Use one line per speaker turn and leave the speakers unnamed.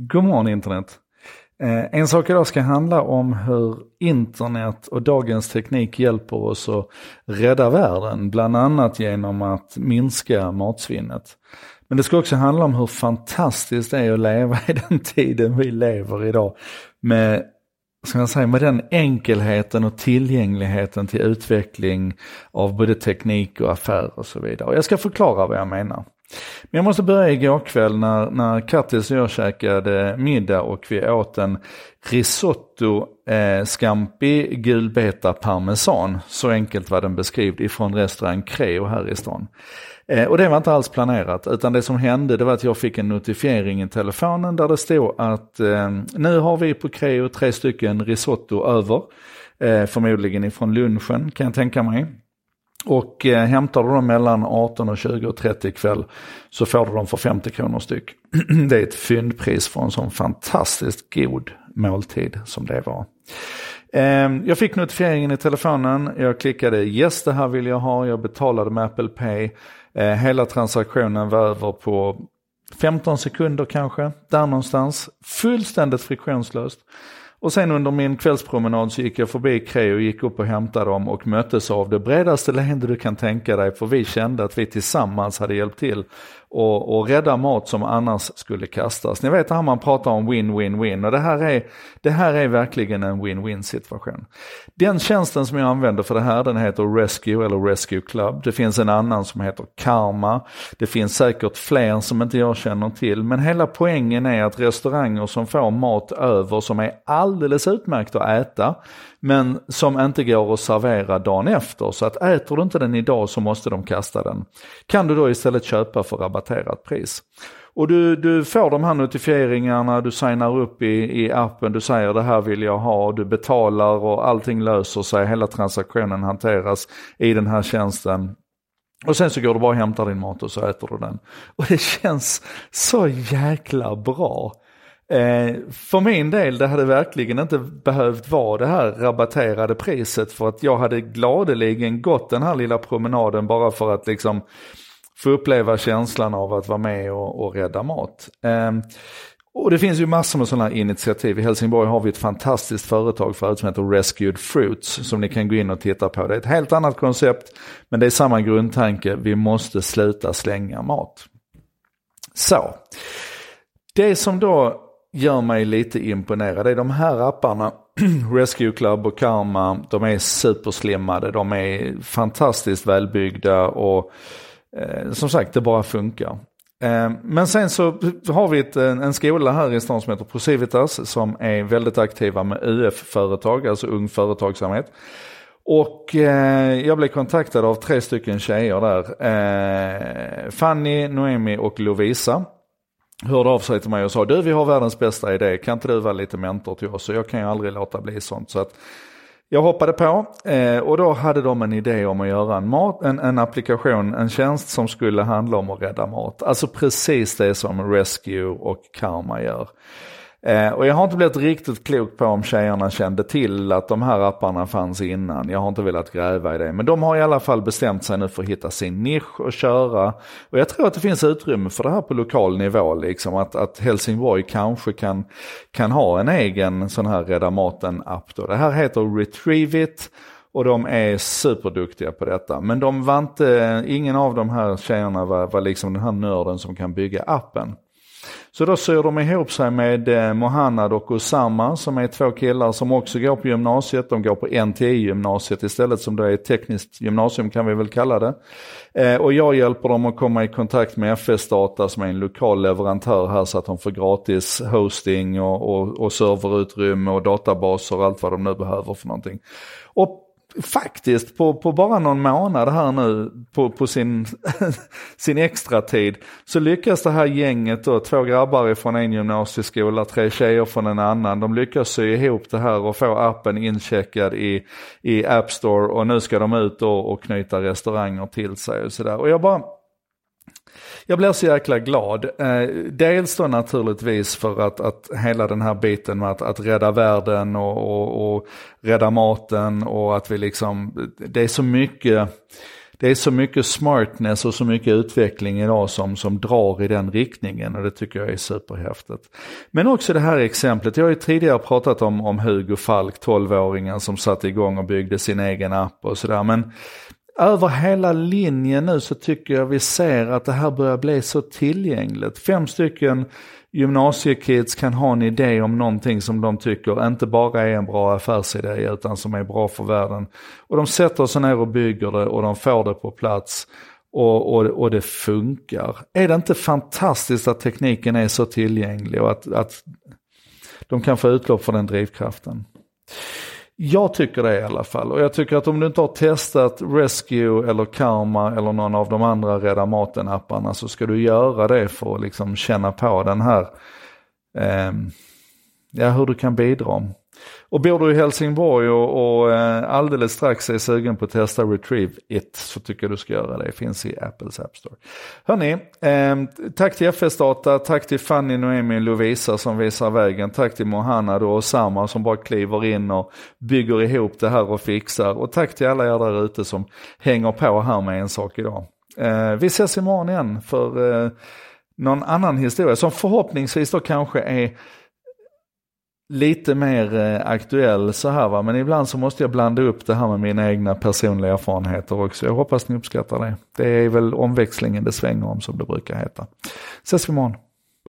God morgon internet. Eh, en sak idag ska handla om hur internet och dagens teknik hjälper oss att rädda världen, bland annat genom att minska matsvinnet. Men det ska också handla om hur fantastiskt det är att leva i den tiden vi lever idag. Med, ska jag säga, med den enkelheten och tillgängligheten till utveckling av både teknik och affärer och så vidare. Och jag ska förklara vad jag menar. Men jag måste börja igår kväll när, när Kattis och jag käkade middag och vi åt en risotto eh, scampi gulbeta parmesan. Så enkelt var den beskriven ifrån restaurang Creo här i stan. Eh, och det var inte alls planerat utan det som hände det var att jag fick en notifiering i telefonen där det stod att eh, nu har vi på Creo tre stycken risotto över. Eh, förmodligen ifrån lunchen kan jag tänka mig. Och eh, hämtar du dem mellan 18 och 20 och 30 ikväll så får du dem för 50 kronor styck. det är ett fyndpris för en sån fantastiskt god måltid som det var. Eh, jag fick notifieringen i telefonen, jag klickade yes det här vill jag ha, jag betalade med Apple Pay. Eh, hela transaktionen var över på 15 sekunder kanske, där någonstans. Fullständigt friktionslöst. Och sen under min kvällspromenad så gick jag förbi Creo och gick upp och hämtade dem och möttes av det bredaste leende du kan tänka dig för vi kände att vi tillsammans hade hjälpt till och, och rädda mat som annars skulle kastas. Ni vet det här man pratar om win-win-win och det här, är, det här är verkligen en win-win situation. Den tjänsten som jag använder för det här den heter Rescue eller Rescue Club. Det finns en annan som heter Karma. Det finns säkert fler som inte jag känner till men hela poängen är att restauranger som får mat över som är alldeles utmärkt att äta men som inte går att servera dagen efter. Så att äter du inte den idag så måste de kasta den. Kan du då istället köpa för rabatterat pris. Och du, du får de här notifieringarna, du signar upp i, i appen, du säger det här vill jag ha, du betalar och allting löser sig, hela transaktionen hanteras i den här tjänsten. Och sen så går du bara och hämtar din mat och så äter du den. Och det känns så jäkla bra. Eh, för min del, det hade verkligen inte behövt vara det här rabatterade priset för att jag hade gladeligen gått den här lilla promenaden bara för att liksom få uppleva känslan av att vara med och, och rädda mat. Eh, och det finns ju massor med sådana initiativ. I Helsingborg har vi ett fantastiskt företag förut som heter Rescued Fruits som ni kan gå in och titta på. Det är ett helt annat koncept men det är samma grundtanke. Vi måste sluta slänga mat. Så, det som då gör mig lite imponerad är de här apparna, Rescue Club och Karma, de är superslimmade, de är fantastiskt välbyggda och eh, som sagt det bara funkar. Eh, men sen så har vi ett, en, skola här i stan som heter Procivitas som är väldigt aktiva med UF-företag, alltså ung företagsamhet. Och eh, jag blev kontaktad av tre stycken tjejer där. Eh, Fanny, Noemi och Lovisa hörde av sig till mig och sa du vi har världens bästa idé, kan inte du vara lite mentor till oss? Så jag kan ju aldrig låta bli sånt. Så att jag hoppade på eh, och då hade de en idé om att göra en, mat, en, en applikation, en tjänst som skulle handla om att rädda mat. Alltså precis det som Rescue och Karma gör. Eh, och jag har inte blivit riktigt klok på om tjejerna kände till att de här apparna fanns innan. Jag har inte velat gräva i det. Men de har i alla fall bestämt sig nu för att hitta sin nisch och köra. Och jag tror att det finns utrymme för det här på lokal nivå. Liksom. Att, att Helsingborg kanske kan, kan ha en egen sån här Rädda Maten-app. Det här heter Retrieve it Och de är superduktiga på detta. Men de var inte, ingen av de här tjejerna var, var liksom den här nörden som kan bygga appen. Så då syr de ihop sig med eh, Mohanad och Osama som är två killar som också går på gymnasiet. De går på NTI-gymnasiet istället som då är ett tekniskt gymnasium kan vi väl kalla det. Eh, och jag hjälper dem att komma i kontakt med FS Data som är en lokal leverantör här så att de får gratis hosting och, och, och serverutrymme och databaser och allt vad de nu behöver för någonting. Och faktiskt på, på bara någon månad här nu på, på sin, sin extra tid så lyckas det här gänget då, två grabbar från en gymnasieskola, tre tjejer från en annan, de lyckas sy ihop det här och få appen incheckad i, i App Store och nu ska de ut och, och knyta restauranger till sig och sådär. Och jag bara jag blir så jäkla glad. Eh, dels då naturligtvis för att, att hela den här biten med att, att rädda världen och, och, och rädda maten och att vi liksom, det är så mycket det är så mycket smartness och så mycket utveckling idag som, som drar i den riktningen och det tycker jag är superhäftigt. Men också det här exemplet, jag har ju tidigare pratat om, om Hugo Falk, 12-åringen som satte igång och byggde sin egen app och sådär. Men över hela linjen nu så tycker jag vi ser att det här börjar bli så tillgängligt. Fem stycken gymnasiekids kan ha en idé om någonting som de tycker inte bara är en bra affärsidé utan som är bra för världen. Och de sätter sig ner och bygger det och de får det på plats. Och, och, och det funkar. Är det inte fantastiskt att tekniken är så tillgänglig och att, att de kan få utlopp för den drivkraften? Jag tycker det i alla fall. Och jag tycker att om du inte har testat Rescue eller Karma eller någon av de andra Rädda Maten-apparna så ska du göra det för att liksom känna på den här, eh, ja hur du kan bidra. Och bor du i Helsingborg och, och eh, alldeles strax är sugen på att testa Retrieve It så tycker jag du ska göra det. Det finns i Apples App Store. Hörni, eh, tack till FS Data, tack till Fanny, Noemi och Lovisa som visar vägen. Tack till Mohanna och Samma som bara kliver in och bygger ihop det här och fixar. Och tack till alla er där ute som hänger på här med en sak idag. Eh, vi ses imorgon igen för eh, någon annan historia som förhoppningsvis då kanske är lite mer eh, aktuell så här va, men ibland så måste jag blanda upp det här med mina egna personliga erfarenheter också. Jag hoppas ni uppskattar det. Det är väl omväxlingen det svänger om som det brukar heta. Ses vi imorgon.